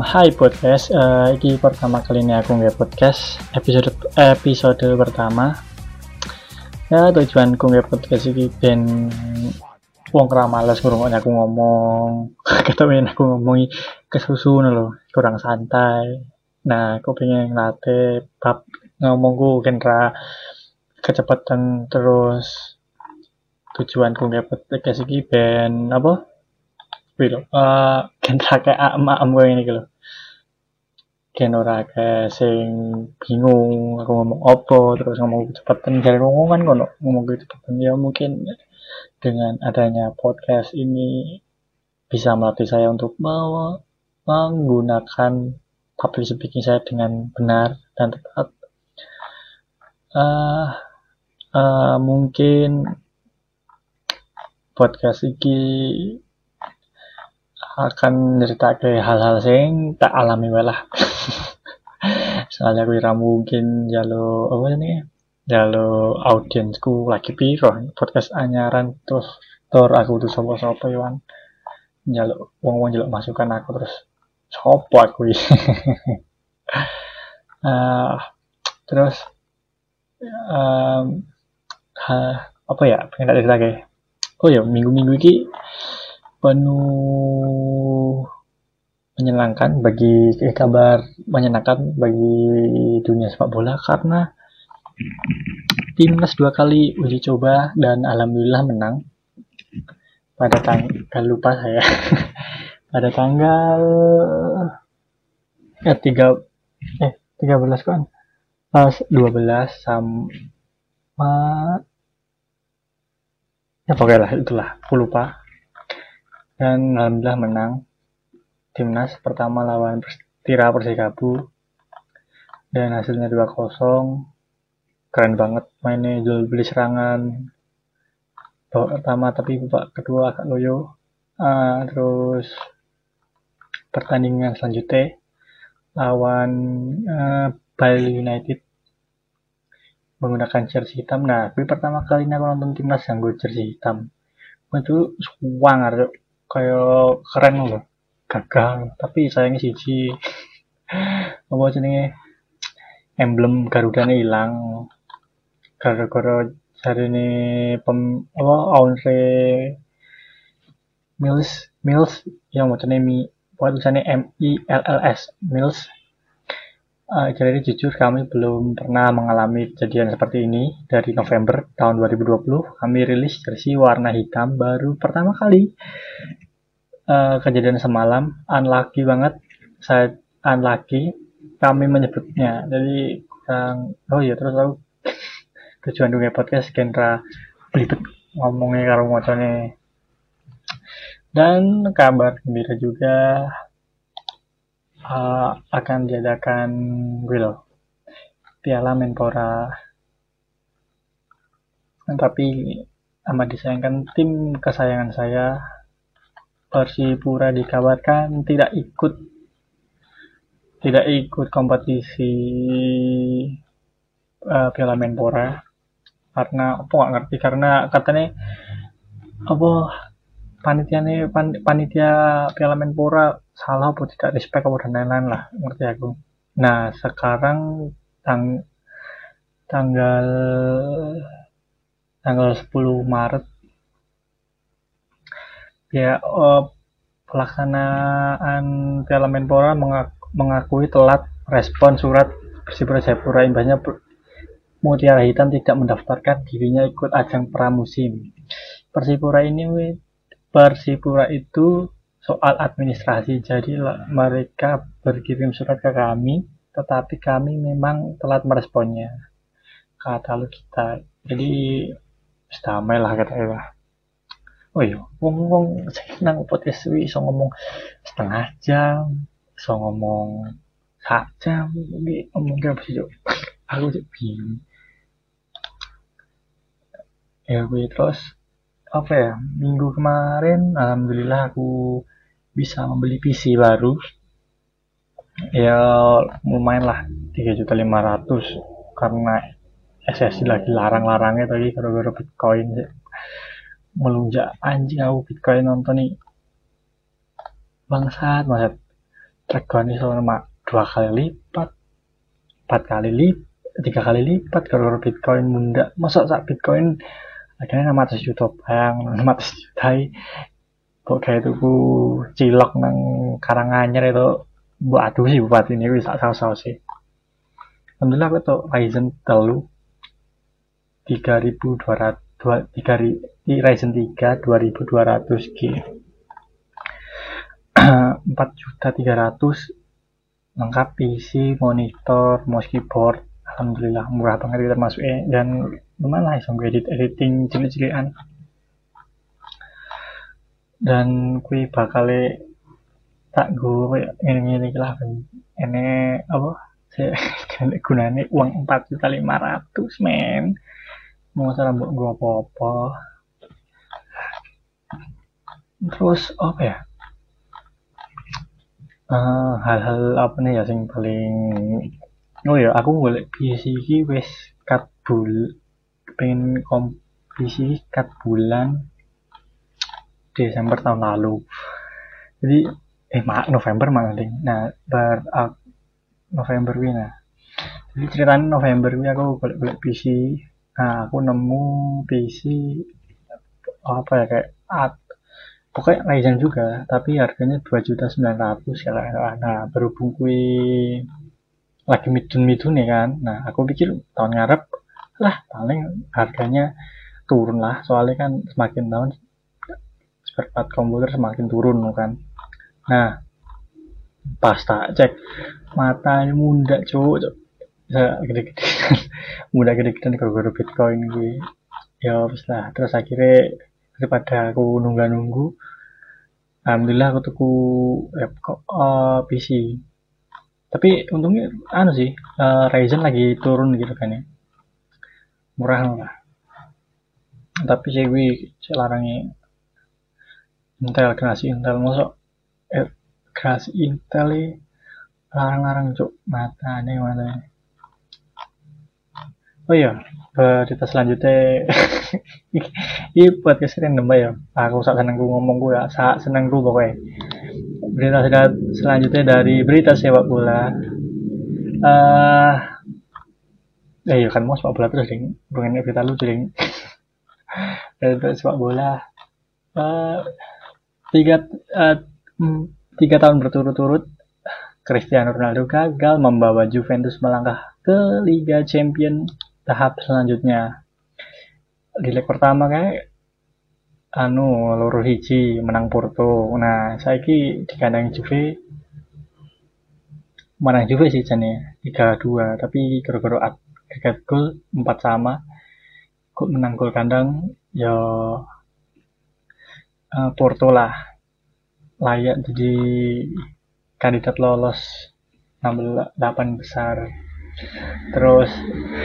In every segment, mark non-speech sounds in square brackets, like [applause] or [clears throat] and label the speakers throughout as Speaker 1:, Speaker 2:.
Speaker 1: Hai podcast, uh, ini pertama kali ini aku nge podcast episode episode pertama. Ya tujuanku nge podcast ini ben wong kera males aku ngomong, [laughs] ketemu aku ngomongi kesusu loh, kurang santai. Nah, aku pengen ngelatih bab ngomongku kenra kecepatan terus tujuanku nge podcast ini ben apa? Wih loh, uh, [laughs] genre kayak am-am gue ini gitu. Genre kayak sing bingung aku ngomong opo terus ngomong kecepatan dari ngomongan kono ngomong kecepatan ya mungkin dengan adanya podcast ini bisa melatih saya untuk mau menggunakan public speaking saya dengan benar dan tepat. Uh, uh, mungkin podcast ini akan ke hal-hal sing tak alami walah [laughs] soalnya aku kira mungkin jalo apa ini jalo audiensku lagi piro? Podcast anyaran terus tor aku tuh sopo sopo Iwan. Jalo wong jalo masukan aku terus sopo aku uh, [laughs] terus um, ha, apa ya? Pengen tak cerita kayak oh ya minggu-minggu ini penuh menyenangkan bagi eh, kabar menyenangkan bagi dunia sepak bola karena timnas dua kali uji coba dan alhamdulillah menang. Pada tanggal lupa saya. [laughs] Pada tanggal eh tiga eh tiga belas kan? Pas dua belas sama ya pokoknya lah itulah aku lupa dan alhamdulillah menang. Timnas pertama lawan Tira Persikabu dan hasilnya 2-0 keren banget mainnya jual beli serangan. Babak pertama tapi babak kedua agak loyo. Uh, terus pertandingan selanjutnya lawan uh, Bali United. Menggunakan jersey hitam. Nah tapi pertama kali aku nonton timnas yang gue jersey hitam. Itu suang kayak keren loh. Gagal tapi sayangnya siji. [laughs] Apa jenenge? Emblem Garuda nih hilang. Gara-gara cari ini pem apa Aunre Mills Mills yang mau mi buat tulisannya M I L L S Mills Uh, jadi jujur kami belum pernah mengalami kejadian seperti ini dari November tahun 2020. Kami rilis jersey warna hitam baru pertama kali. Uh, kejadian semalam unlucky banget. Saya unlucky kami menyebutnya. Jadi yang oh iya terus aku tujuan dunia podcast genre belibet ngomongnya karo mocone dan kabar gembira juga uh, akan diadakan Will Piala Menpora. Tapi amat disayangkan tim kesayangan saya Persipura dikabarkan tidak ikut. Tidak ikut kompetisi uh, Piala Menpora. Karena apa nggak ngerti karena katanya apa panitia nih pan, panitia Piala Menpora salah apa tidak? Respect apa dan lain-lain lah ngerti aku. Nah sekarang tang tanggal tanggal 10 Maret ya uh, pelaksanaan Piala Menpora mengakui telat respon surat Persipura Jayapura. Imbasnya Mutiara Hitam tidak mendaftarkan dirinya ikut ajang pramusim. Persipura ini Persipura itu soal administrasi. Jadi mereka berkirim surat ke kami, tetapi kami memang telat meresponnya. Kata lu kita. Jadi damai lah kata ya. Oh iya, ngomong saya nang podcast wi so ngomong setengah jam, so ngomong sak jam, ini ngomong apa sih Aku jadi bingung. Ya gue terus apa ya minggu kemarin alhamdulillah aku bisa membeli PC baru. Ya lumayan lah tiga juta lima ratus. Karena SSD lagi larang-larangnya tadi gara-gara Bitcoin melunjak. Anjing aku Bitcoin nonton nih. Bangsat banget. Regane sama dua kali lipat empat kali lipat tiga kali lipat kalau bitcoin munda masa sak bitcoin akhirnya nama atas juta bang nama atas juta kok kayak itu ku cilok nang karanganyar itu buat aduh sih buat ini bisa saus sih. Alhamdulillah aku tuh Ryzen telu. 3200 tiga di Ryzen 3 2200 G. [clears throat] 4 juta 300 lengkap PC monitor mouse keyboard alhamdulillah murah banget termasuk eh dan lumayan lah bisa edit editing cilik-cilikan dan kui bakal tak gue ini ini lah ini apa? Saya [laughs] gunanya uang empat juta lima ratus men. Mau cara buat gue apa apa terus apa ya? Uh, hal-hal apa nih ya yang paling oh ya aku boleh PC ini wes cut bul pengen kompetisi cut bulan Desember tahun lalu. Jadi eh mak November malah ding. Nah uh, November ini nah. Jadi ceritanya November ini aku boleh boleh PC. Nah aku nemu PC apa ya kayak at pokoknya Ryzen juga tapi harganya dua juta sembilan ratus ya nah berhubung kui lagi midun midun ya kan. Nah aku pikir tahun ngarep lah paling harganya turun lah. Soalnya kan semakin tahun spare part komputer semakin turun kan. Nah pas tak cek mata ini muda cowok bisa gede-gede [laughs] muda gede-gede gara-gara bitcoin gue ya wis lah. Terus akhirnya daripada aku nunggu-nunggu alhamdulillah aku tuku eh, kok uh, PC tapi untungnya anu sih uh, Ryzen lagi turun gitu kan ya. Murah lah. Tapi sih gue larangnya Intel generasi Intel. Masuk eh, generasi Intel larang-larang cuk mata nih mana oh iya berita selanjutnya [laughs] ini keserin nembak ya. Aku sak seneng ngomong gue sak seneng gue pokoknya berita selanjutnya dari berita sepak bola. Uh, eh ya kan mau sepak bola terus ding. Pengen berita lucu ding. [laughs] Berita sepak bola. Uh, tiga uh, tiga tahun berturut-turut Cristiano Ronaldo gagal membawa Juventus melangkah ke Liga Champion tahap selanjutnya. Di leg pertama kayak anu loro hiji menang Porto. Nah, saiki di kandang Juve. Menang Juve sih jane 3-2, tapi gara-gara agregat gol 4 sama. Kok menang gol kandang? Ya uh, Porto lah. Layak jadi kandidat lolos 8 besar. Terus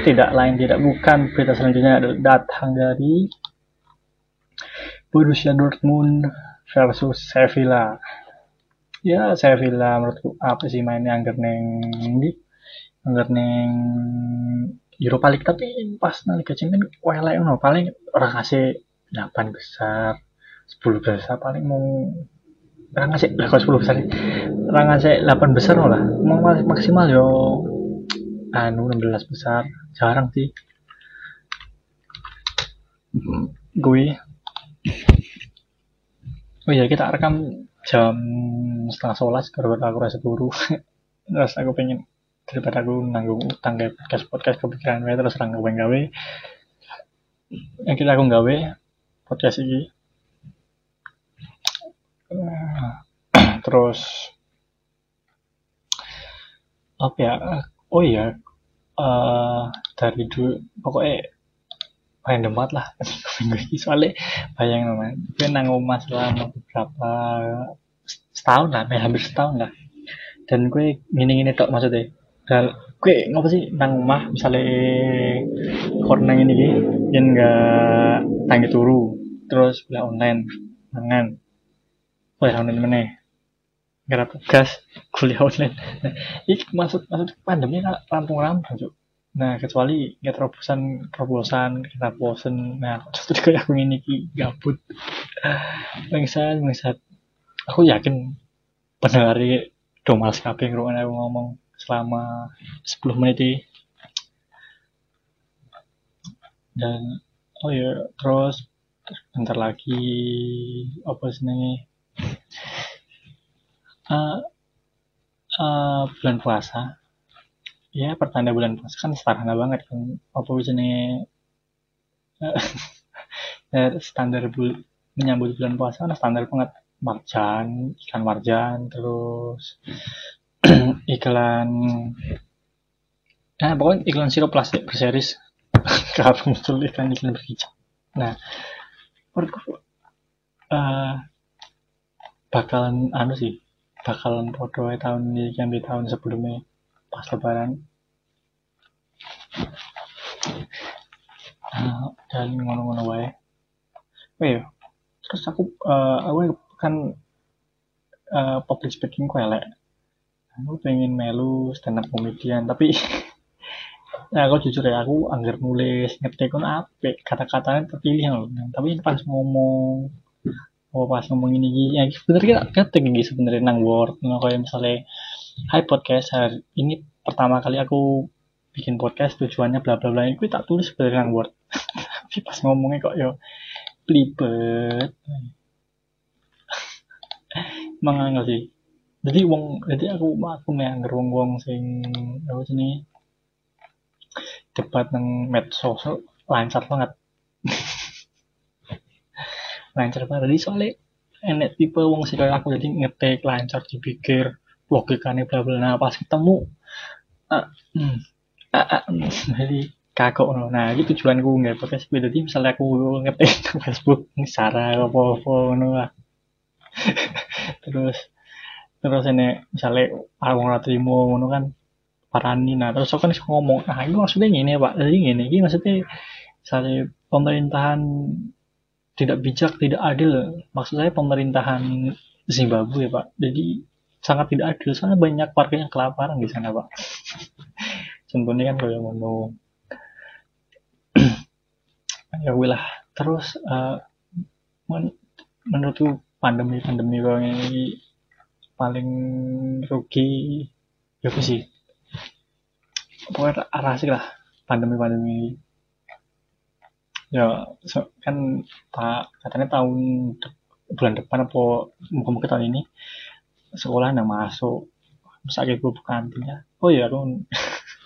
Speaker 1: tidak lain tidak bukan berita selanjutnya datang dari Borussia Dortmund versus Sevilla. Ya Sevilla menurutku apa sih mainnya? Anggar neng di anggar neng Europa League. Tapi pas nanti Liga Champions welek no paling orang kasih 8 besar 10 besar. Paling mau orang ngasih lah kalau 10 besar orang ngasih 8 besar lah. Mau maksimal yo anu 16 besar. Jarang sih. Gue oh iya kita rekam jam setengah sebelas karena aku rasa turu [laughs] terus aku pengen daripada aku nanggung utang kayak podcast podcast kepikiran gue terus orang gawe gawe. Yang kita aku gawe podcast ini. [clears throat] Terus apa ya? Oh iya uh, dari dulu pokoknya random banget lah minggu ini [laughs] soalnya bayang nama gue nang rumah selama beberapa setahun lah hampir setahun lah. Dan gue gini gini tok maksudnya. Dan gue ngapa sih nang rumah misalnya korna ini gini yang nggak tanggi turu terus beli online mangan. Ya online mana gara tugas kuliah online. Nah, ini maksud maksud pandemi rampung-rampung Nah, kecuali nggak terobosan terobosan kita bosen. Nah, [laughs] terus kayak aku ini ki gabut. [laughs] Bangsat, bangsat. Aku yakin pendengar do males kabeh ngrungokne aku ngomong selama 10 menit ini. dan oh ya terus bentar lagi apa senenge uh, uh, bulan puasa ya pertanda bulan puasa kan sederhana banget kan. Apa jenenge uh, [laughs] standar bul menyambut bulan puasa kan standar banget. Marjan ikan marjan terus [clears throat] iklan nah pokoknya iklan sirup plastik berseris. [laughs] Kalau muncul iklan iklan berhijab nah menurutku uh, bakalan anu sih bakalan podo tahun ini yang di tahun sebelumnya pas lebaran. Dan ngono-ngono wae. Oh iya terus aku uh, aku kan uh, public speaking ku elek. Aku pengen melu stand up comedian tapi [laughs] nah aku jujur ya aku anggar nulis ngetik kan apa kata-katanya terpilih loh. Tapi pas ngomong oh pas ngomong ini ya sebenarnya ketik gitu sebenarnya nang word. Nah, kayak misalnya Hai podcast hari ini pertama kali aku bikin podcast tujuannya bla bla bla. Itu tak tulis sebenarnya word. [laughs] Tapi pas ngomongnya kok yo pelibet mangangel sih? Jadi wong jadi aku aku meangger wong wong sing apa sini debat nang medsos lancar banget. [laughs] Lancar banget. Jadi soalnya enek tipe wong sih aku jadi ngetik lancar dipikir logikanya bla bla nah pas ketemu uh, hmm, uh, uh, jadi kagok no. nah itu tujuanku nggak pakai sih jadi misalnya aku ngetik [laughs] Facebook cara apa apa no lah [laughs] terus terus ini misalnya aku nggak terima ngono kan parani nah terus aku kan ngomong ah itu maksudnya gini pak jadi gini ini maksudnya misalnya pemerintahan tidak bijak, tidak adil. Maksud saya pemerintahan Zimbabwe, Pak. Jadi sangat tidak adil. Soalnya banyak warga yang kelaparan di sana, Pak. [laughs] Contohnya kan kalau mau [clears throat] ya wilah terus uh, men menurutku pandemi pandemi kalau ini paling rugi ya apa sih pokoknya arah sih lah pandemi pandemi ya so, kan pak katanya tahun bulan depan apa mungkin tahun ini sekolah nggak masuk. Ibu bukan kantin oh iya aku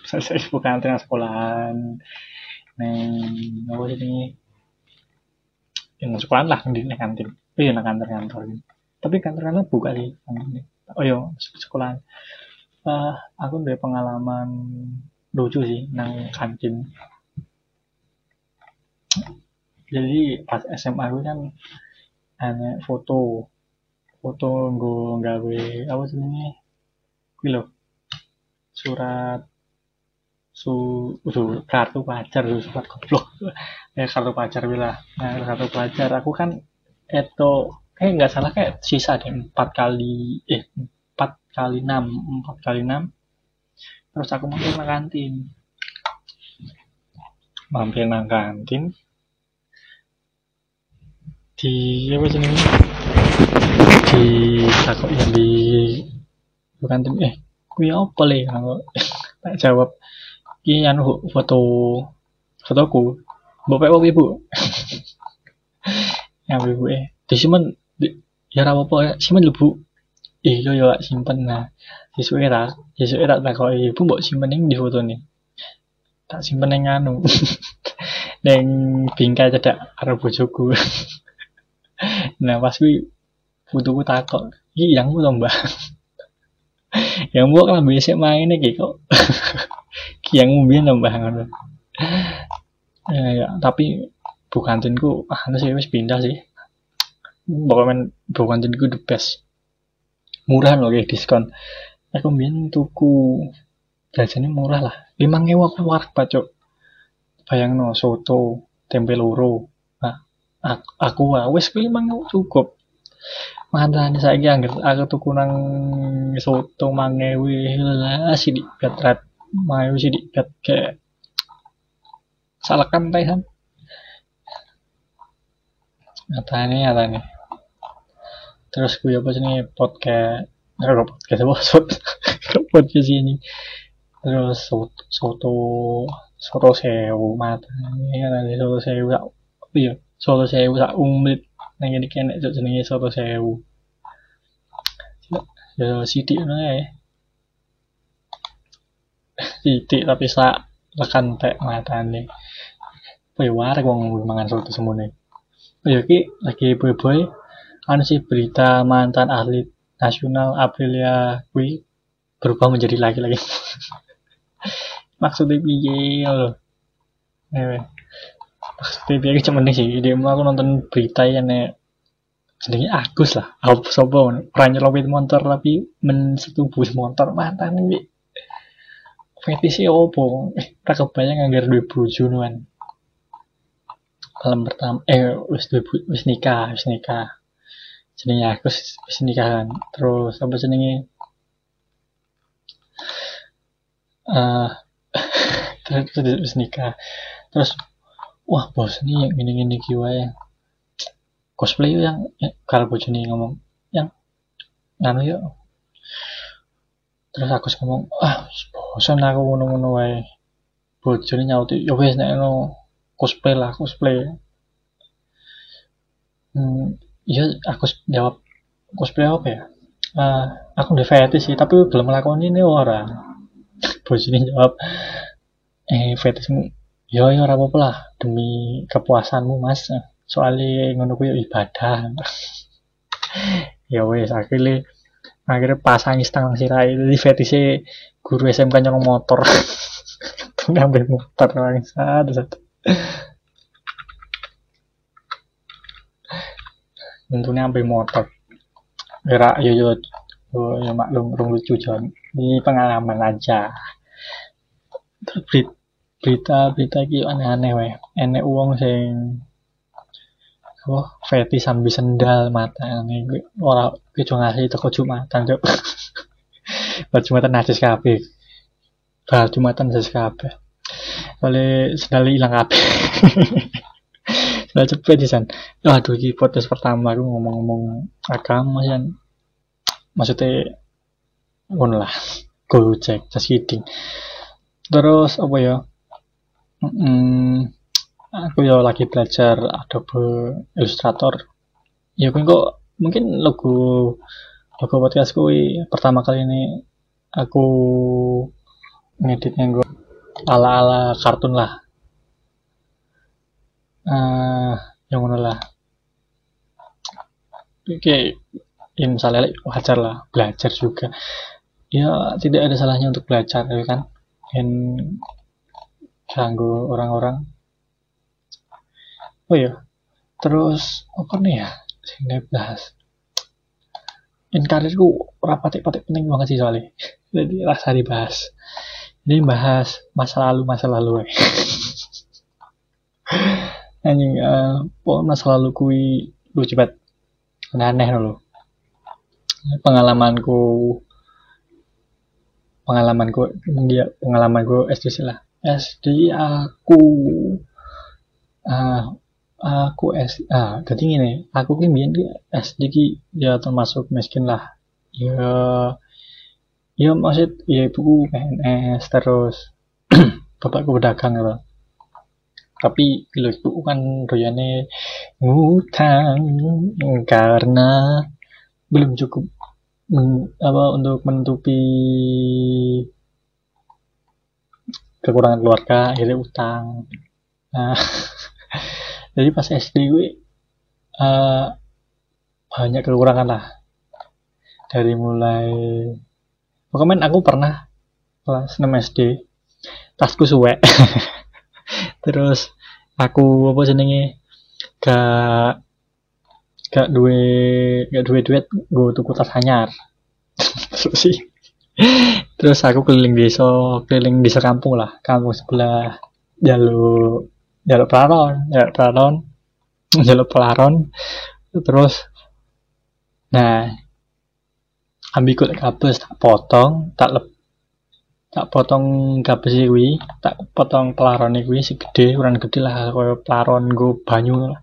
Speaker 1: saya ibu kantin sekolahan. Neng apa sih ini? Yang sekolahan lah di kantin. Oh iya kantor kantor tapi kantor kantor buka sih. Oh iya sekolahan. Uh, aku dari pengalaman lucu sih nang kantin. Jadi pas SMA gue kan hanya foto foto gue gawe apa sih ini gue surat su su kartu pacar su surat goblok. Ya [laughs] kartu pacar bila nah kartu pacar aku kan itu kayak nggak salah kayak sisa deh empat kali eh empat kali enam empat kali enam. Terus aku mampir ke kantin. Mampir nang kantin. Di apa ini di takut yang di bukan tim eh kuya apa le? Tak jawab. Ini anu foto fotoku. Bapak bapak ibu? [laughs] Yang ibu eh. Di simpen ya apa apa ya simpen bu eh yo yo simpen nah. Sesuai era sesuai era tak kau ibu mbok simpen yang di foto nih tak simpen yang anu. [laughs] Neng bingkai cedak karo bojoku. [laughs] Nah pas gue butuhku takut iki yang mu mbak. [laughs] Yang buat kan biasa main nih kok. [laughs] Yang mu biar nambah ngono. Ya, ya tapi bukan tinku ah sih wis pindah sih. Pokoknya bukan tinku the best. Murah loh kayak diskon. Aku biar tuku jajannya murah lah. Lima ngewa aku warak pacok bayang no soto tempe loro. Aku wis kuwi mang cukup Mantan saiki angger aku tuku nang soto mangewi lah sidik bet kayak salakan teh kan nyatanya nyatanya terus gue apa sih nih podcast nggak podcast apa? Soto [laughs] podcast ini. Terus soto soto soto sewu mata ini kan ada soto sewu sak iya soto sewu sak umlit nang ini kene jenenge soto sewu ya sidik ngono ya [laughs] sidik tapi sak lekan tek matane. Ya warek wong mangan soto semuanya oh ya ki lagi boy-boy anu sih berita mantan atlet nasional Aprilia kui berubah menjadi laki-laki. [laughs] Maksudnya piye loh eh maksudnya piye cuma nih sih dia aku nonton berita ya nih jenenge Agus lah. Apa sapa ora nyelowit motor tapi mensetubuh motor mantan iki. Fetisi opo eh ora kebayang anggar duwe bojo malam pertama eh wis duwe wis nikah wis nikah. Jenenge Agus wis nikah kan terus apa jenenge? Eh [laughs] terus terus nikah. Terus wah bos ini yang ini ini kiwa yang cosplay yang ya, kalau bojone ngomong yang nganu yuk. Terus aku ngomong ah bosan aku ngono-ngono wae. Bojone nyauti ya wes nek no cosplay lah cosplay. Hmm, iya aku jawab cosplay apa ya? Uh, aku udah fetish sih tapi belum melakukan ini orang. [laughs] Bojone jawab eh fetishmu ya ya ora apa-apa lah demi kepuasanmu mas. Soalnya ngono kuwi ibadah. [laughs] Ya wes akhirnya akhirnya pasang istang sirai di fetishnya guru SMK nyolong motor. [laughs] Ngambil motor orang satu satu tentunya ambil motor. Gerak yo yo yo maklum rung lucu John ini pengalaman aja. Terus berita-berita iki aneh-aneh wae. Enek uang sing apa fetish sambil sendal mata ini ora kejo ngasih teko Jumatan cok. [laughs] Bar Jumatan najis kabeh. Bar Jumatan najis kabeh. Oleh sendal hilang kabeh. [laughs] Sudah cepet di sana. Aduh, ini podcast pertama aku ngomong-ngomong agama kan. Maksudnya, ngono lah. Go cek, just kidding. Terus apa ya? Hmm, aku ya lagi belajar Adobe Illustrator. Ya aku kok mungkin logo logo podcast kui pertama kali ini aku ngeditnya gue ala-ala kartun lah. Uh, yang mana lah. Oke, ya misalnya wajar lah belajar juga. Ya tidak ada salahnya untuk belajar ya kan. Dan ganggu orang-orang. Oh ya terus apa nih ya? Sini bahas. In karirku rapatik-patik penting banget sih soalnya. [laughs] Jadi rasa dibahas. Ini bahas masa lalu masa lalu eh. [laughs] anjing uh, masa lalu kui lucu banget. Aneh loh pengalamanku pengalamanku dia pengalamanku SD sih lah SD aku uh, aku SD ah jadi gini aku ki mbiyen SD ki ya termasuk miskin lah. Ya ya maksud ya ibuku PNS terus [clears throat] bapakku pedagang gitu. Tapi kalau ibu kan doyane ngutang karena belum cukup men, apa untuk menutupi kekurangan keluarga akhirnya utang. Nah [laughs] jadi pas SD gue uh, banyak kekurangan lah. Dari mulai pokoknya aku pernah kelas 6 SD tasku suwe [laughs] terus aku apa jenenge gak gak duwe gak duwe duit gue tuku tas anyar. [laughs] Sih terus aku keliling desa keliling desa kampung lah. Kampung sebelah jalur jalur pelaron jalur pelaron [laughs] jalur pelaron. Terus nah ambil kulit tak potong tak lep tak potong kabus kuwi tak potong pelaron si gede ukuran gede lah kaya pelaron go banyu lah.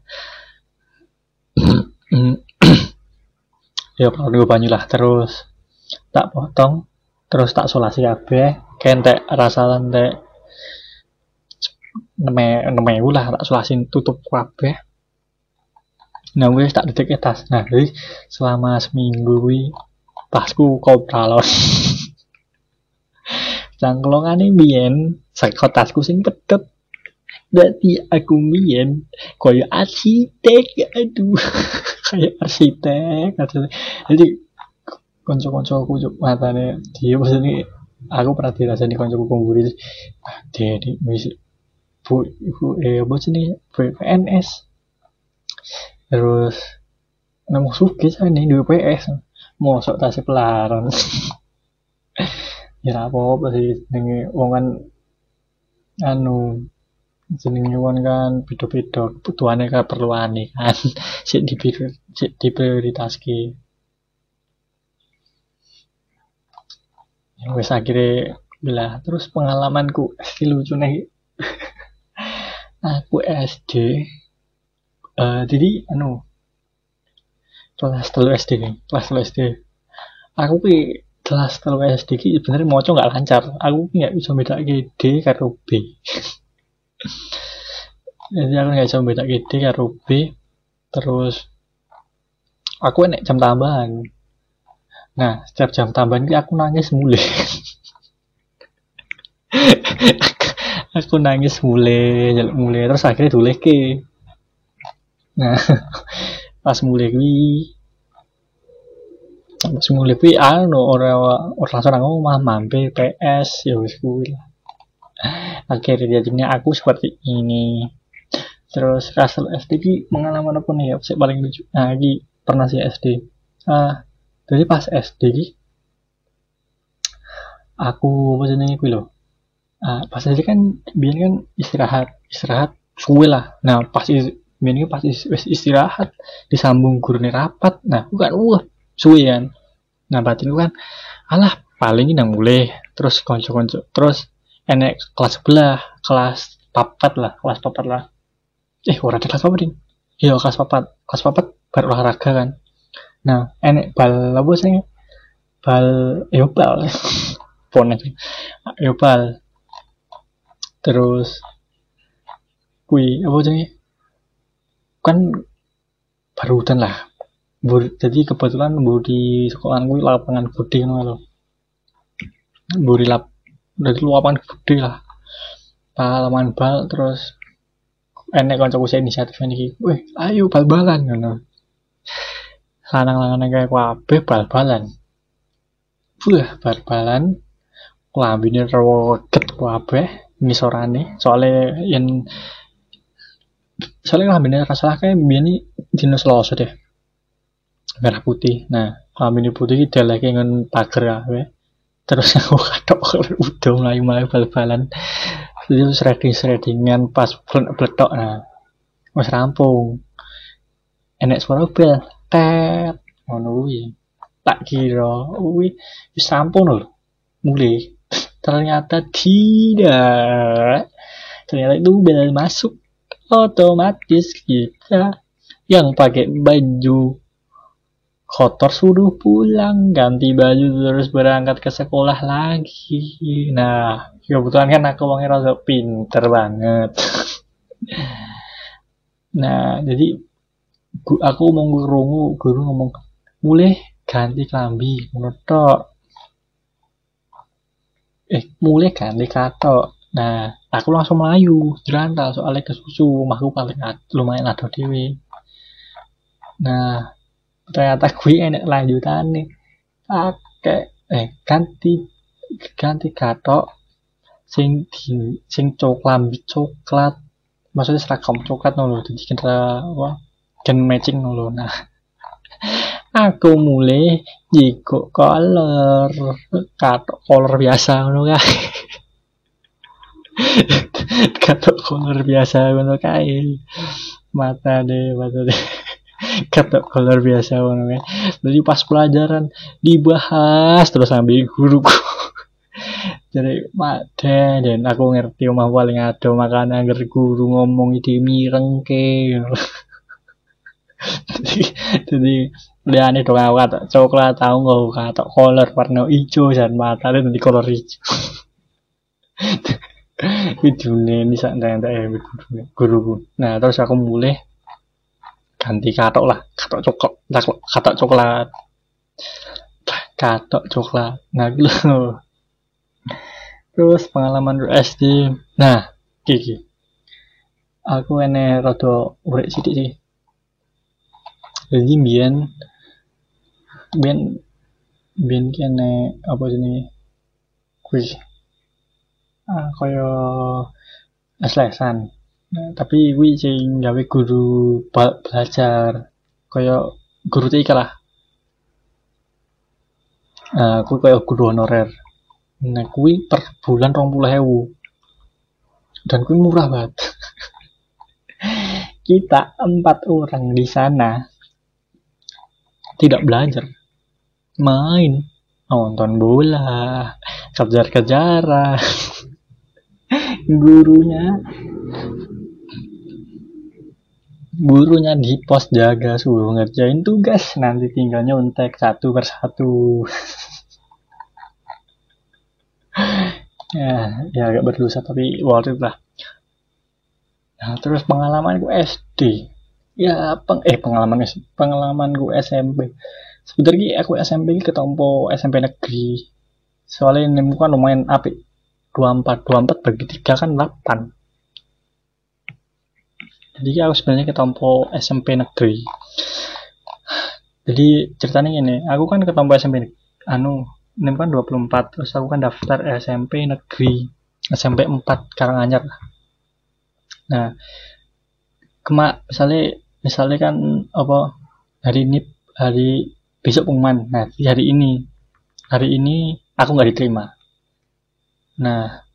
Speaker 1: [clears throat] Ya pelaron go banyu lah terus tak potong terus tak solasi kabeh. Kentek rasa lantek neme neme lah tak solasin tutup kabeh. Nah wes tak detik tas nah jadi selama seminggu wi tasku kopralon [laughs] cangklongane biyen sakot tasku sing pedot berarti aku biyen koyo arsitek aduh. [laughs] Kayak arsitek. Jadi konco-konco aku matane dia maksudnya aku pernah dirasani konco kumpul ah dia di bu ibu eh apa [laughs] sih nih PNS terus nemu suki saya nih dua PS mau sok tasik pelaran ya apa apa sih nengi wongan anu jenenge wong kan beda-beda kan perluane [laughs] kan sik diprioritaske ya wes akhirnya bila terus pengalamanku si lucu nih. [laughs] Aku SD uh, eh, jadi anu kelas telu SD nih kelas telu SD aku pi kelas telu SD ki sebenarnya mau nggak lancar. Aku nggak bisa beda D karo B. [laughs] Jadi aku nggak bisa beda D karo B. Terus aku enek jam tambahan nah setiap jam tambahan aku nangis mulai [laughs] aku nangis mulai mulai terus akhirnya tuh ke nah [laughs] pas mulai wi pas mulai wi anu orang orang seorang ngomong mampir PS ya wis kuwi akhirnya jadinya aku seperti ini. Terus Russell SD ki pengalaman apa nih ya? Paling lucu. Nah ini pernah sih SD ah jadi pas SD aku apa nih loh uh, pas aja kan biar kan istirahat istirahat suwe lah. Nah pas biar pas istirahat disambung gurune rapat. Nah bukan wah suwe kan. Nah batin kan alah paling ini mulai terus konco-konco terus enek kelas sebelah kelas papat lah kelas papat lah. Eh orang kelas papat ini iya kelas papat. Kelas papat baru olahraga kan nah enek bal apa sih? Bal yo bal. [laughs] Ponet yo bal. Terus kui apa sih? Kan barutan lah. Bur, jadi kebetulan bu di sekolah gue lapangan gede nih lo buri lap dari lapangan gede lah. Pengalaman bal terus enek kanca saya inisiatif ini weh ayo bal-balan ngono lanang-lanang kayak kabeh bal-balan. Wah, bal-balan. Lambine roket kabeh ngisorane soalnya yang soalnya kambingnya rasa kayak ini dino selasa deh. Merah putih. Nah kambing putih dia lagi ngen pagar ya terus aku [laughs] katok udah mulai mulai bal-balan. Jadi shredding shreddingan pas peletok nah mas rampung. Enek suara bel tet ngono tak kira. Wih wis rampung loh mulai ternyata tidak. Ternyata itu bel masuk otomatis kita. Yang pakai baju kotor suruh pulang ganti baju terus berangkat ke sekolah lagi. Nah kebetulan kan aku orangnya rasa pinter banget. [laughs] Nah jadi aku mau guru guru ngomong mulai ganti kelambi menurut eh mulai di kato nah aku langsung melayu jelantal soalnya ke susu mahku paling lumayan ada dewi nah ternyata [laughs] gue enak lanjutan nih pakai eh ganti ganti kato sing di, sing coklat coklat. Maksudnya seragam coklat nolo jadi kita wah dan matching nolo nah aku mulai jiko color kato color biasa ngono kae kato color biasa ngono kae mata deh mata deh kato color biasa ngono kae jadi pas pelajaran dibahas terus sambil guruku [laughs] jadi mata dan aku ngerti omah paling ada makanya agar guru ngomong itu mireng ke [laughs] jadi liane dong aku kata coklat tahu nggak kata color warna hijau dan mata itu di color hijau. [laughs] Videonya ini santai santai ya guru nah terus aku mulai ganti katok lah katok coklat katok coklat. Katok coklat nah gitu. Terus pengalaman SD nah gigi. Aku ini rada urek sidik sih jadi bian bian bian kene apa sini kuis ah kaya les-lesan nah, tapi kuwi sing gawe guru belajar. Kaya guru TK lah. Nah, aku kaya guru honorer. Nah kuwi per bulan rong puluh hewu dan kuwi murah banget. [laughs] Kita empat orang di sana tidak belajar. Main. Nonton bola. Kejar-kejaran gurunya. Gurunya di pos jaga suruh ngerjain tugas. Nanti tinggal nyontek satu persatu [laughs] ya ya agak berdosa tapi worth it lah. Nah terus pengalaman gue SD ya peng eh pengalaman pengalaman gue SMP sebenarnya aku SMP ketompo SMP negeri. Soalnya ini kan lumayan api 24 24 bagi 3 kan 8 jadi aku sebenarnya ketompo SMP negeri. Jadi ceritanya ini aku kan ketompo SMP anu ini kan 24 terus aku kan daftar SMP negeri SMP 4 Karanganyar. Nah kema misalnya misalnya kan apa hari ini hari besok pengumuman nah hari ini hari ini aku nggak diterima Nah,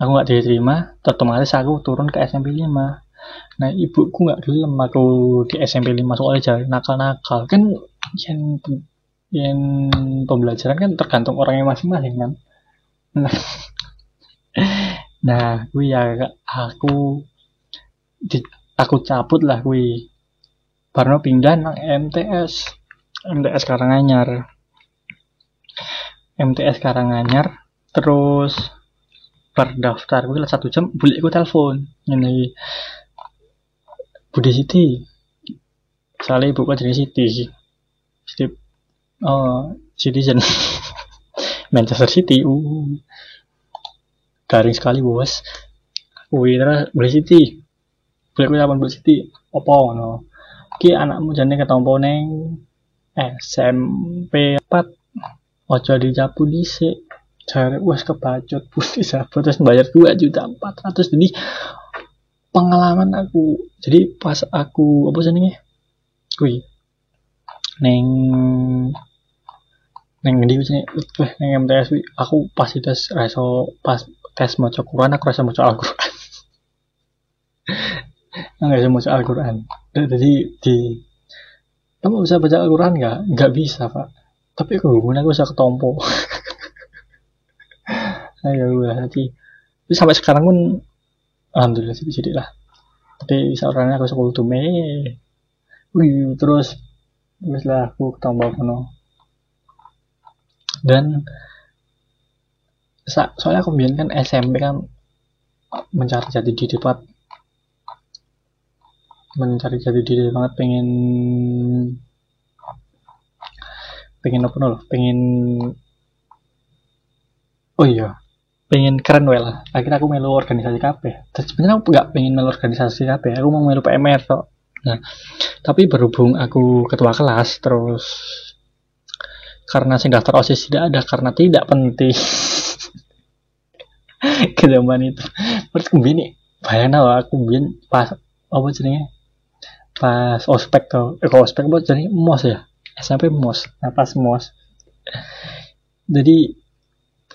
Speaker 1: aku nggak diterima, otomatis aku turun ke SMP 5. Nah, ibuku nggak gelem aku di SMP 5 soalnya jadi nakal-nakal. Kan yang yang pembelajaran kan tergantung orangnya masing-masing kan. Nah, [laughs] nah gue ya aku aku cabut lah gue. Karena pindah nang MTS. MTS Karanganyar. MTS Karanganyar terus berdaftar gue lah satu jam boleh gue telepon. Ini Budi Siti. Soalnya gue jadi Siti Siti. Oh citizen. [laughs] Manchester City uh garing sekali bos. Wih terus Budi Siti. Boleh gue telepon Budi Siti. Apa no ki anakmu jadi ketompo neng SMP 4 ojo dicapu dhisik. Cari wes kebacut putih sahabat terus bayar dua juta empat ratus jadi pengalaman aku. Jadi pas aku apa sih nih kui. Neng neng di sini neng MTS aku pas tes reso pas tes mau Quran aku rasa mau Al-Quran nggak bisa mau Al-Quran. Jadi di kamu bisa baca Al-Quran nggak? Nggak bisa pak. Tapi aku aku bisa ketompo. [laughs] Ayo gue nanti. Tapi sampai sekarang pun alhamdulillah sih sedikit lah. Tapi seorangnya aku sekolah tuh wih terus terus lah aku ketambah kono. Dan soalnya aku kan SMP kan mencari jati diri banget mencari jati diri banget pengen pengen apa loh pengen oh iya pengen keren well. Akhirnya aku melu organisasi KP terus sebenarnya aku nggak pengen melu organisasi KP aku mau melu PMR kok nah tapi berhubung aku ketua kelas terus karena sing daftar osis tidak ada karena tidak penting. [laughs] Ke zaman itu. Terus kemudian bayangin aku kemudian pas apa jenisnya pas ospek tuh eh ospek apa jadi mos ya? SMP mos nah pas mos jadi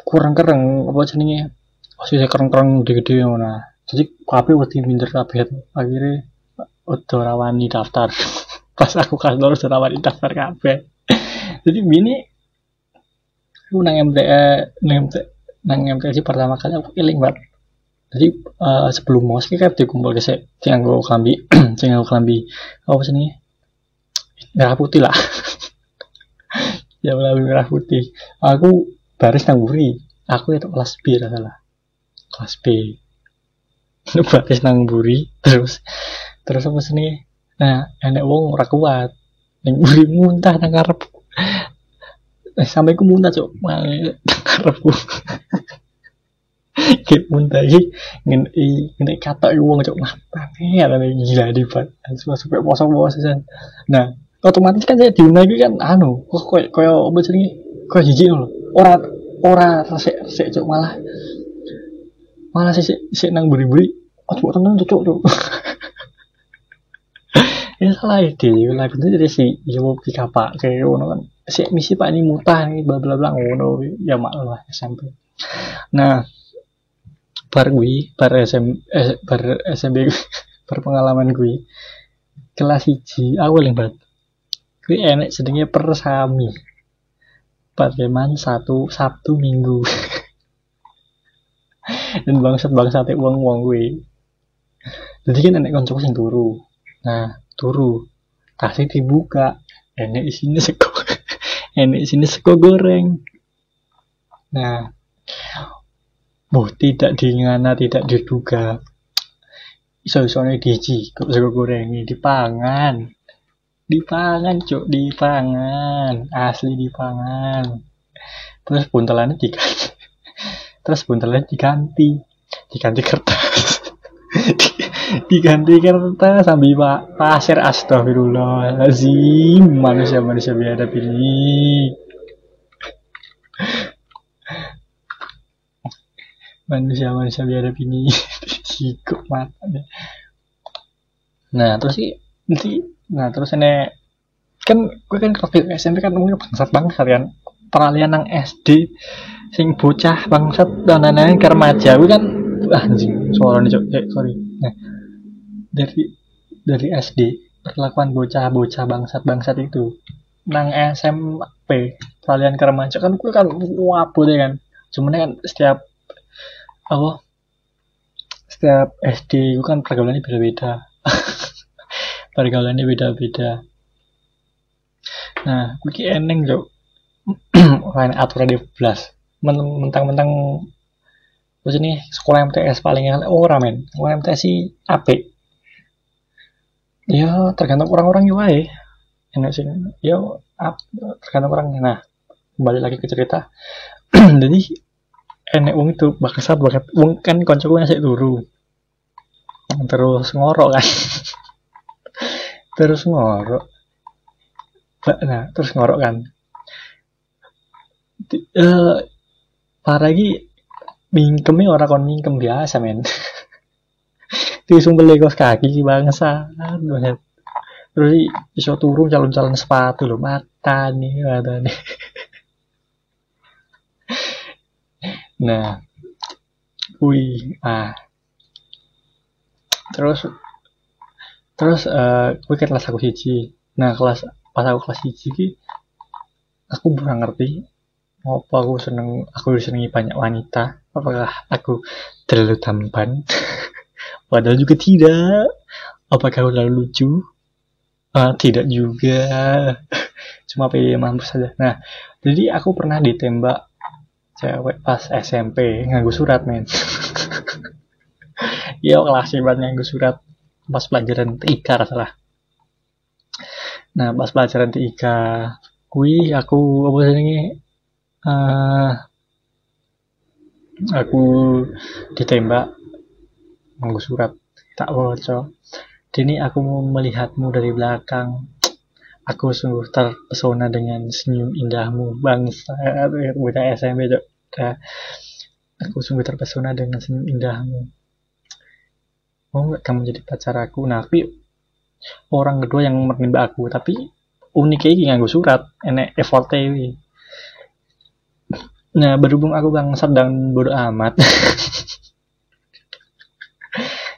Speaker 1: kurang kereng apa jenenge? Saya kereng-kereng gede-gede ngono jadi kabeh wedi minder kabeh akhirnya udah rawani daftar. [laughs] Pas aku kantor udah rawani daftar kabeh. Jadi ini aku nang MTE nang MTE nang MTE pertama kali aku iling banget jadi uh, sebelum mos kayak dikumpul ke sing gue kelambi [clears throat] sing gue kelambi apa nih merah putih lah. [laughs] Ya melalui merah putih. Aku baris nang buri aku itu kelas B salah. Kelas B. [laughs] Baris nang buri terus terus apa sini nah enek wong ora kuat. Nang buri muntah nang eh, sampai ku muntah cok nang [laughs] kayak muntah iki ngene kata wong cok mata ya gila di pat sampai poso-poso nah otomatis kan saya diundang itu kan anu kok koyo koyo apa jenenge koyo jijik lho ora ora resik resik cuk malah malah sih sih nang buri-buri oh cuk tenang cuk cuk ini salah ide lah itu jadi si ya mau pika pak kayak ngono kan si misi pak ini mutah nih bla bla bla ngono ya maklum lah nah bar gue bar SM eh, bar SMP bar pengalaman gue kelas hiji aku yang banget Kuwi enek jenenge persami. Pademan satu Sabtu Minggu. [laughs] Dan bangsat bangsat uang uang gue. Jadi kan enek konco sing turu. Nah, turu. Tasnya dibuka. Enek isinya seko. [laughs] enek isinya seko goreng. Nah, Boh, tidak diingana, tidak diduga. Iso-isone diji, kok sego goreng dipangan. Dipangan cuk dipangan. Asli dipangan. Terus buntelannya diganti. [laughs] Terus buntelannya diganti. Diganti kertas. [laughs] Diganti kertas sambil pak pasir. Astagfirullahaladzim. Manusia manusia biadab ini manusia manusia biadab ini sikuk [laughs] mata nah terus sih nanti nah terus ini kan gue kan kalau SMP kan umumnya bangsat banget kan. Peralihan nang SD sing bocah bangsat dan lain-lain ke remaja. Gue kan ah, anjing suaranya cok. Eh, sorry. Nah dari dari SD perlakuan bocah-bocah bangsat-bangsat itu nang SMP peralihan ke remaja kan gue kan wapo deh kan. Cuman kan setiap apa? Setiap SD gue kan pergaulannya beda-beda. [laughs] Pergaulannya beda-beda. Nah gue eneng jo [clears throat] lain aturan di belas mentang-mentang terus ini? Sekolah MTS paling yang oh ramen sekolah MTS sih ape ya tergantung orang-orang ya wae enak sih. Ya ap, tergantung orangnya. Nah kembali lagi ke cerita. [clears throat] Jadi enek wong itu bakat bakat wong kan koncoku ngasih turu. Terus ngorok kan. [laughs] Terus ngorok. Nah terus ngorok kan. Uh, para lagi mingkemnya orang kon mingkem biasa men. [laughs] Langsung beli kos kaki bangsa. Banget terus iso turun calon-calon sepatu lo mata nih mata nih [laughs] nah. Wih ah. Terus terus uh, kelas aku hiji nah kelas pas aku kelas hiji ki aku kurang ngerti apa aku seneng aku disenangi banyak wanita. Apakah aku terlalu tampan? [laughs] Padahal juga tidak. Apakah aku terlalu lucu? Uh, tidak juga. [laughs] Cuma pilih mampu saja nah jadi aku pernah ditembak cewek pas SMP nganggu surat men. [laughs] Iya kelas hebat nganggu surat. Pas pelajaran TIK salah. Nah pas pelajaran TIK kui aku apa sih ini uh, aku ditembak nganggo surat. Tak baca Dini aku mau melihatmu dari belakang. Aku sungguh terpesona dengan senyum indahmu bangsa bocah SMP cok aku sungguh terpesona dengan senyum indahmu. Mau nggak kamu jadi pacar aku? Nah tapi orang kedua yang menimba aku tapi ini nganggo surat. Enek effort ini nah berhubung aku bang sedang bodoh amat. [laughs]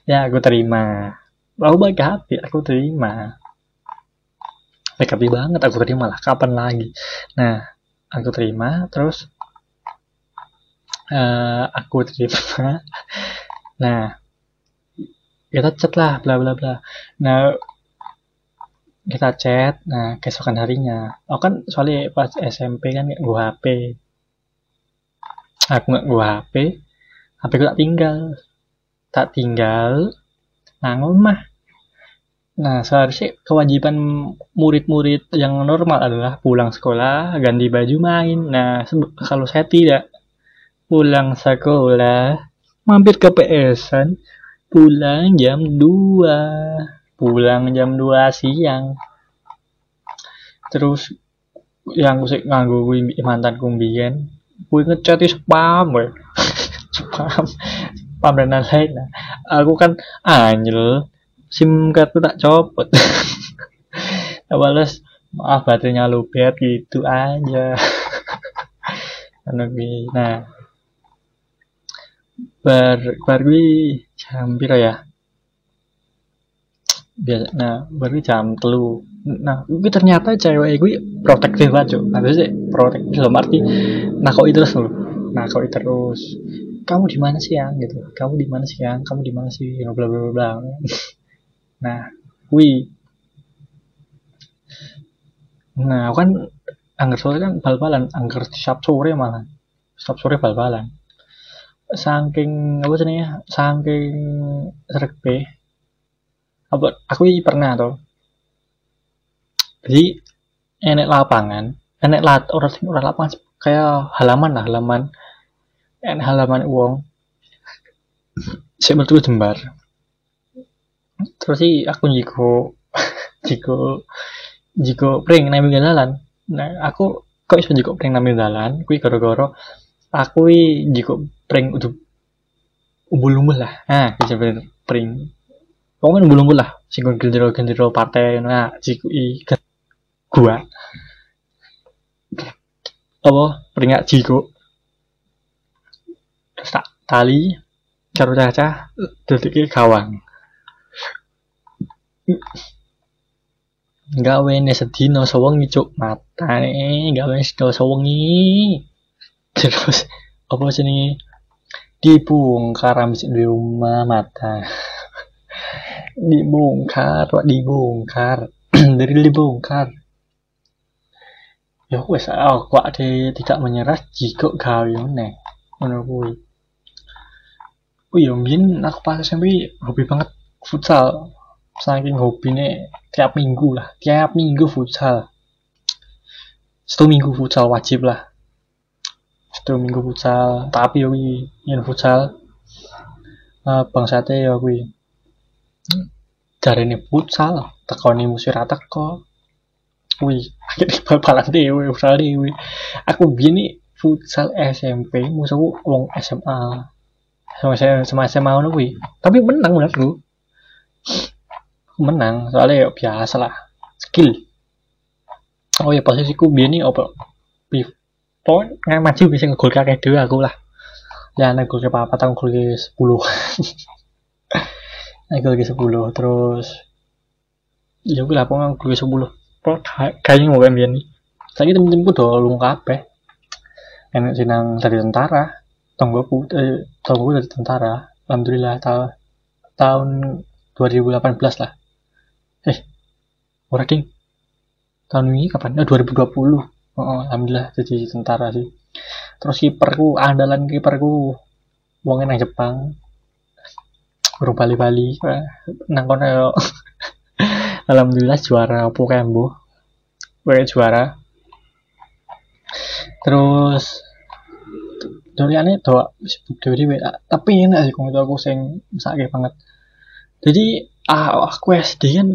Speaker 1: Ya aku terima. Aku baik hati aku terima. Baik hati banget aku terima lah. Kapan lagi? Nah aku terima terus uh, aku terima. [laughs] Nah kita chat lah bla bla bla. Nah kita chat nah keesokan harinya. Aku kan soalnya pas SMP kan gua HP aku nggak gua HP HP ku tak tinggal. Tak tinggal nah mah Nah, seharusnya kewajiban murid-murid yang normal adalah pulang sekolah, ganti baju main. Nah, kalau saya tidak pulang sekolah, mampir ke PS-an, pulang jam 2, pulang jam 2 siang. Terus yang gue nganggo gue mantan kumbian, gue ngechat spam [laughs] gue. spam, spam dan lain-lain. Aku kan anjel sim cardku tak copot. [laughs] Balas maaf baterainya lobet gitu aja. [laughs] Nah bar bar gue jam piro ya? Biasa nah baru jam telu. Nah gue ternyata cewek gue protektif banget cuy nah sih protektif dalam arti nah kok itu terus lu nah kok itu terus. Kamu di mana sih yang? Gitu. Kamu di mana sih yang? Kamu di mana sih? Bla bla bla bla. [laughs] Nah, kui. Nah, kan angker sore kan bal-balan, angker siap sore malah. Siap sore bal-balan. Saking apa ya? Saking be. Apa aku pernah tuh. Jadi enek lapangan, enek lat orang sing ora lapangan kayak halaman lah, halaman enek halaman uang. Saya betul jembar terus sih aku jiko [laughs] jiko jiko pring pinggir dalan nah aku kok bisa jiko pring pinggir dalan kui goro-goro aku jiko pring untuk umbul-umbul lah. Ah bisa pring kau kan umbul-umbul lah. Sing gendero-gendero partai nah jiko i gua. Apa? Peringak jiko terus tak tali karo caca detik kawang gawe ne sedino sewengi cuk. Matane gawe sedino sewengi terus apa jenenge dibongkar di rumah mata. Dibongkar wak dibongkar. [clears throat] Dari dibongkar. Ya wes aku ada tidak menyerah jika gawe ne ngono kuwi. Oh iya mungkin aku pas SMP hobi banget futsal. Saking hobinya tiap minggu lah tiap minggu futsal. Satu minggu futsal wajib lah satu minggu futsal. Tapi yo yang futsal uh, bangsate ya kuwi ini futsal tekoni musuh rata kok kuwi akhirnya [laughs] bal-balan dhewe futsal dhewe. Aku gini futsal SMP musuhku wong SMA sama saya sama SMA ngono kuwi. Tapi menang menurutku menang soalnya ya biasa lah. Skill. Oh ya posisiku nih apa pokoknya nggak maju bisa ngegol kakek dulu aku lah. Ya ngegol ke apa tahun ngegol ke sepuluh. [laughs] Ngegol ke sepuluh terus ya gue lah pokoknya ngegol ke sepuluh. Kayaknya mau biar nih. Saya temen-temenku lu kabeh. Enak sinang dari tentara tonggoku eh, tonggoku dari tentara alhamdulillah tahun tahun 2018 lah. Eh ora ding. Tahun ini kapan? Nah, 2020 oh, alhamdulillah jadi tentara sih. Terus kiperku andalan kiperku wongnya nang Jepang. Baru Bali-Bali nang kono [laughs] alhamdulillah juara apa kembo gue juara. Terus dari aneh doa sibuk dari tapi enak sih kalau aku sing sakit banget. Jadi ah aku SD kan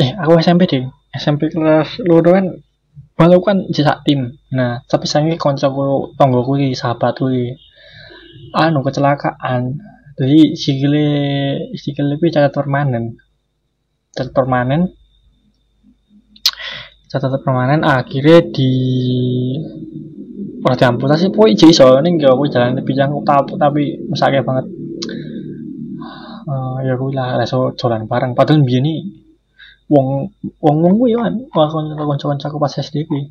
Speaker 1: eh aku SMP deh. SMP kelas loro kan malu kan jasa tim. Nah tapi saya koncoku tonggoku di sahabat kuwi anu kecelakaan. Jadi sikile sikile kuwi cacat permanen cacat permanen catat permanen akhirnya di ora diamputasi pokoknya jadi soalnya nggak aku jalan lebih jangkau tapi mesake banget. Uh, ya gue lah reso jalan bareng. Padahal biar nih wong wong wong gue kan aku pas SD gue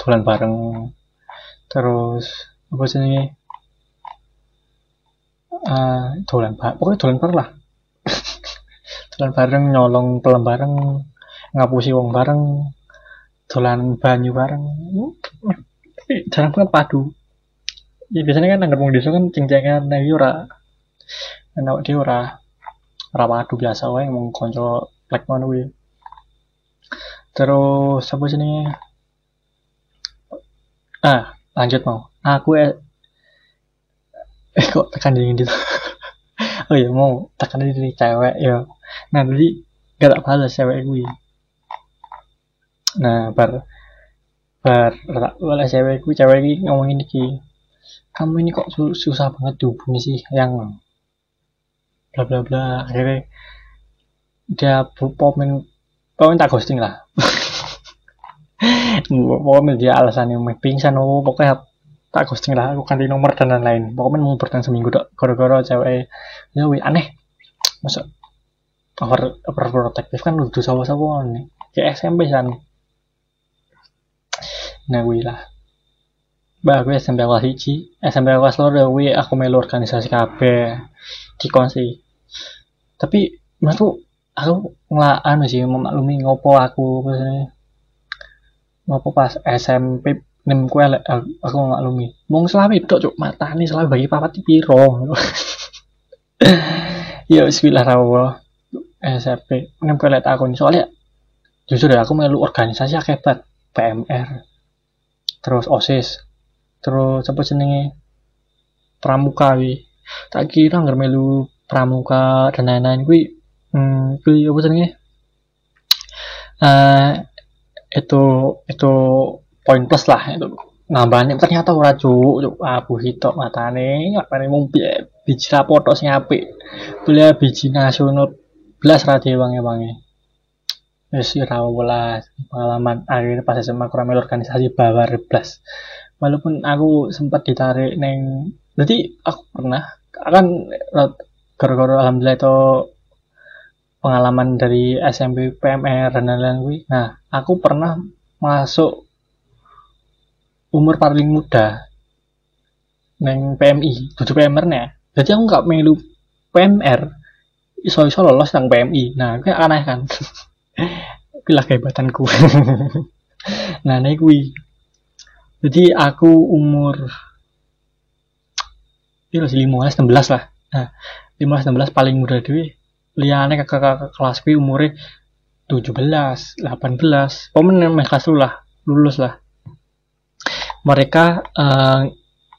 Speaker 1: jalan bareng. Terus apa sih nih uh, dolan bareng pokoknya dolan bareng lah. [laughs] Dolan bareng nyolong pelem bareng ngapusi wong bareng dolan banyu bareng. Jarang banget padu. Ya biasanya kan nangger wong desa kan ceng-cengan nah ora. Enak dia ora ora padu biasa wae mung kanca plek ngono kuwi. Terus apa sini ah lanjut mau aku eh, eh kok tekan dingin gitu [laughs] oh iya mau tekan diri cewek ya nah jadi gak tak balas cewek gue nah bar bar tak balas cewek gue cewek gue ngomongin iki. Kamu ini kok susah banget dihubungi sih yang bla bla bla. Akhirnya dia pomen pomen tak ghosting lah. [laughs] Pokoknya dia alasannya pingsan oh pokoknya tak ghosting lah. Aku ganti nomor dan lain-lain. Pokoknya mau bertahan seminggu dok gara-gara cewek ya wih aneh. Masa over overprotective kan udah sawo-sawo nih kayak SMP san nah wih lah. Bah, gue SMP kelas hiji, SMP kelas loro gue aku melu organisasi KB di konsi. Tapi menurutku aku nggak anu sih memaklumi ngopo aku ngopo pas SMP nem kue aku maklumi mong selami itu cuk mata nih selami bagi papat piro? [laughs] Ya bismillah rawo SMP nem kue lihat aku nih soalnya jujur ya aku melu organisasi akibat PMR terus OSIS terus apa jenenge? Pramuka wi tak kira nggak melu pramuka dan lain-lain. Gue hmm gue apa jenenge? Uh, itu itu poin plus lah itu. Nambahnya ternyata ora cuk abu hitok matane matane mung biji rapoto sing apik. Beli biji nasional belas ra wangi-wangi wis ora welas pengalaman. Akhirnya pas SMA kurang organisasi bawar belas. Walaupun aku sempat ditarik neng jadi aku pernah kan gara-gara alhamdulillah itu pengalaman dari SMP PMR dan lain-lain nah aku pernah masuk umur paling muda neng PMI tujuh PMR nih jadi aku nggak melu PMR iso iso lolos nang PMI nah kayak aneh kan? [laughs] Pilih kehebatanku [laughs] nah nih gue jadi aku umur ini masih lima belas enam belas lah. Nah lima belas enam belas paling muda dewi liane kakak kakak kelas gue umurnya tujuh belas delapan belas. Pemen yang kelas lah lulus lah. Mereka uh,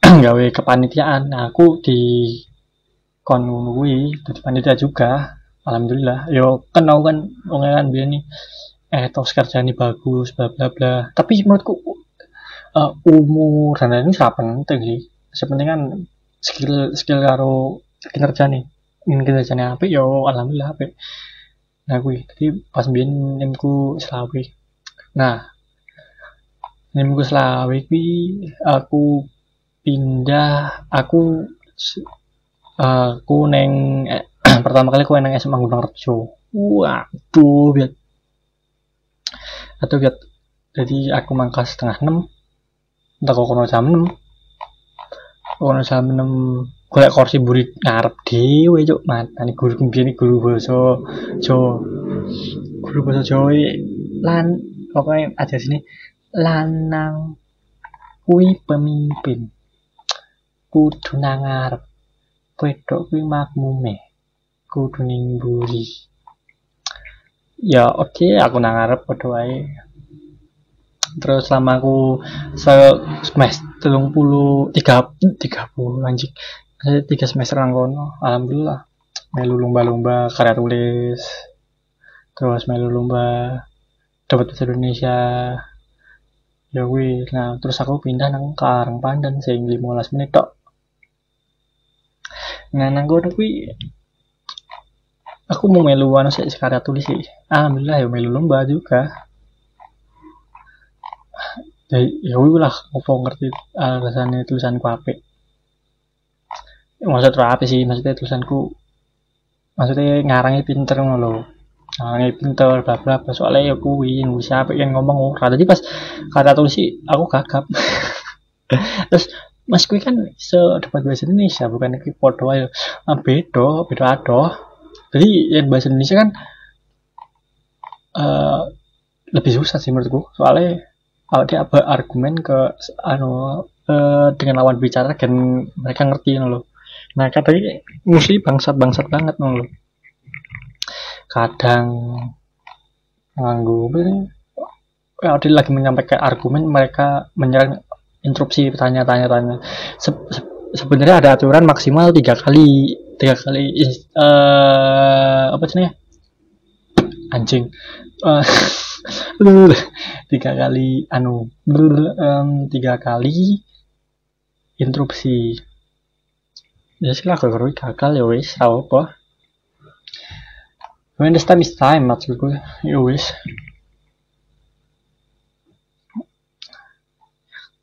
Speaker 1: [clears throat] gawe kepanitiaan. Nah aku di kon gue di panitia juga. Alhamdulillah. Yo kan aku kan wong kan biar nih eh tos kerjaan bagus bla bla bla. Tapi menurutku uh, umur dan lain ini sangat penting sih. Sepenting kan skill skill karo kinerja nih ingin kinerjanya apa yo alhamdulillah apa nah gue jadi pas biar nimku selawi nah nimku selawi gue aku pindah aku aku neng eh, [clears throat] pertama kali aku neng SMA Gunung Rejo waduh biar. Atau biar jadi aku mangkas setengah enam entah kok kono jam 6 kono jam 6 golek kursi buri ngarep dhewe cuk. Matane guru kembiyen guru basa Jawa. Guru basa Jawa lan pokoknya ada sini lanang kui pemimpin. Kudu nang ngarep. Wedok kuwi makmume. Kudu ning buri ya oke okay, aku nang ngarep padha wae. Terus selama aku se semester telung puluh tiga tiga puluh anjing. Tiga semester kono. Alhamdulillah. Melu lomba-lomba karya tulis. Terus melu lomba dapat bahasa Indonesia. Ya wih nah terus aku pindah nang Karang Pandan sing 15 menit tok. Nah nang kono aku mau melu anu sih karya tulis sih alhamdulillah ya melu lomba juga ya ya lah ngopo ngerti alasannya tulisanku apa maksud apa sih maksudnya tulisanku maksudnya ngarangnya pinter ngono ngarangnya pinter bla bla bla. Soalnya ya kuwi bisa apa yang ngomong ora. Tadi pas kata tulis sih aku gagap. [laughs] Terus mas kuwi kan se dapat bahasa Indonesia bukan iki podo ayo ah, beda beda adoh. Jadi yang bahasa Indonesia kan uh, lebih susah sih menurutku. Soalnya kalau dia argumen ke anu uh, dengan lawan bicara dan mereka ngerti loh nah katanya mesti bangsat bangsat banget loh kadang nganggu kalau dia lagi menyampaikan argumen mereka menyerang interupsi tanya-tanya tanya se se sebenarnya ada aturan maksimal tiga kali tiga kali uh, apa sih anjing. Uh, [laughs] [laughs] tiga kali anu um, tiga kali interupsi ya sih lah kalau gagal ya wis tau apa when the time is time maksudku ya wis.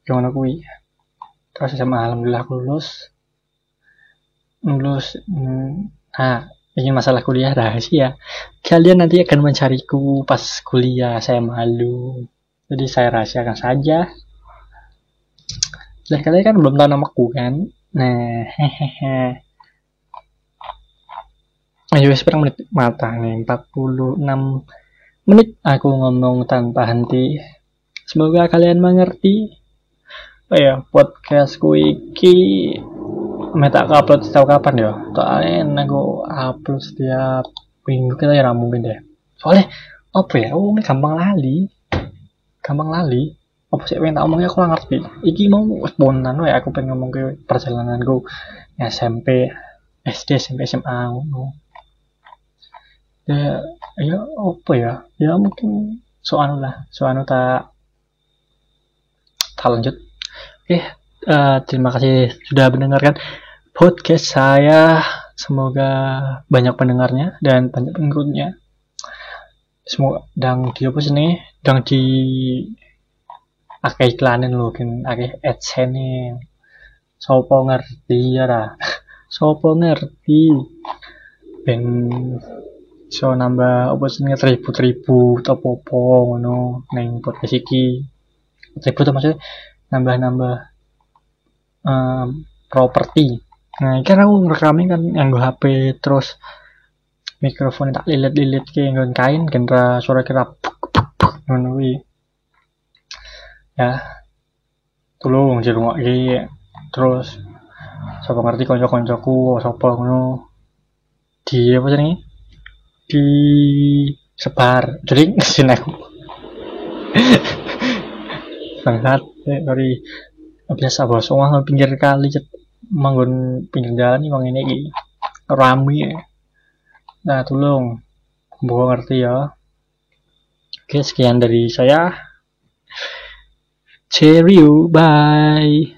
Speaker 1: Gimana kui? Terus sama alhamdulillah aku lulus. Lulus hmm, ah ini masalah kuliah rahasia. Kalian nanti akan mencariku pas kuliah saya malu jadi saya rahasiakan saja. Dan kalian kan belum tahu namaku kan? Nah hehehe. Ayo sekarang menit? Mata nih 46 menit. Aku ngomong tanpa henti. Semoga kalian mengerti. Oh ya podcastku iki meta upload setiap kapan ya? Soalnya aku upload setiap minggu kita ya mungkin deh soalnya apa ya? Oh ini gampang lali. Gampang lali. Apa sih? Pengen tak omongnya aku ngerti. Iki mau spontan ya aku pengen ngomong ke perjalananku. SMP SD SMP SMA ngono. Ya ya apa ya? Ya mungkin soal lah. Soal tak tak lanjut. Oke, uh, terima kasih sudah mendengarkan podcast saya. Semoga banyak pendengarnya dan banyak pengikutnya. Semoga dan di apa sini? Dan di akeh iklanin loh, kan akeh adsense. Sopo ngerti ya lah. [laughs] Sopo ngerti. Ben so nambah apa sini ribu-ribu atau popo ngono neng podcast iki. Ribu maksudnya nambah-nambah um, properti. Nah kan aku ngerekamin kan yang gue HP terus mikrofon tak lilit-lilit kayak nggon kain genre suara kira ngono ya tolong iki terus sapa ngerti konco-koncoku sapa ngono. Di apa sih di sebar. Jadi [laughs] sini aku. [laughs] Bangsat eh, dari biasa bos. Uang pinggir kali cet. Manggon pinggir jalan nih ini rame ya. nah tolong gua ngerti ya. Oke sekian dari saya. Cheerio bye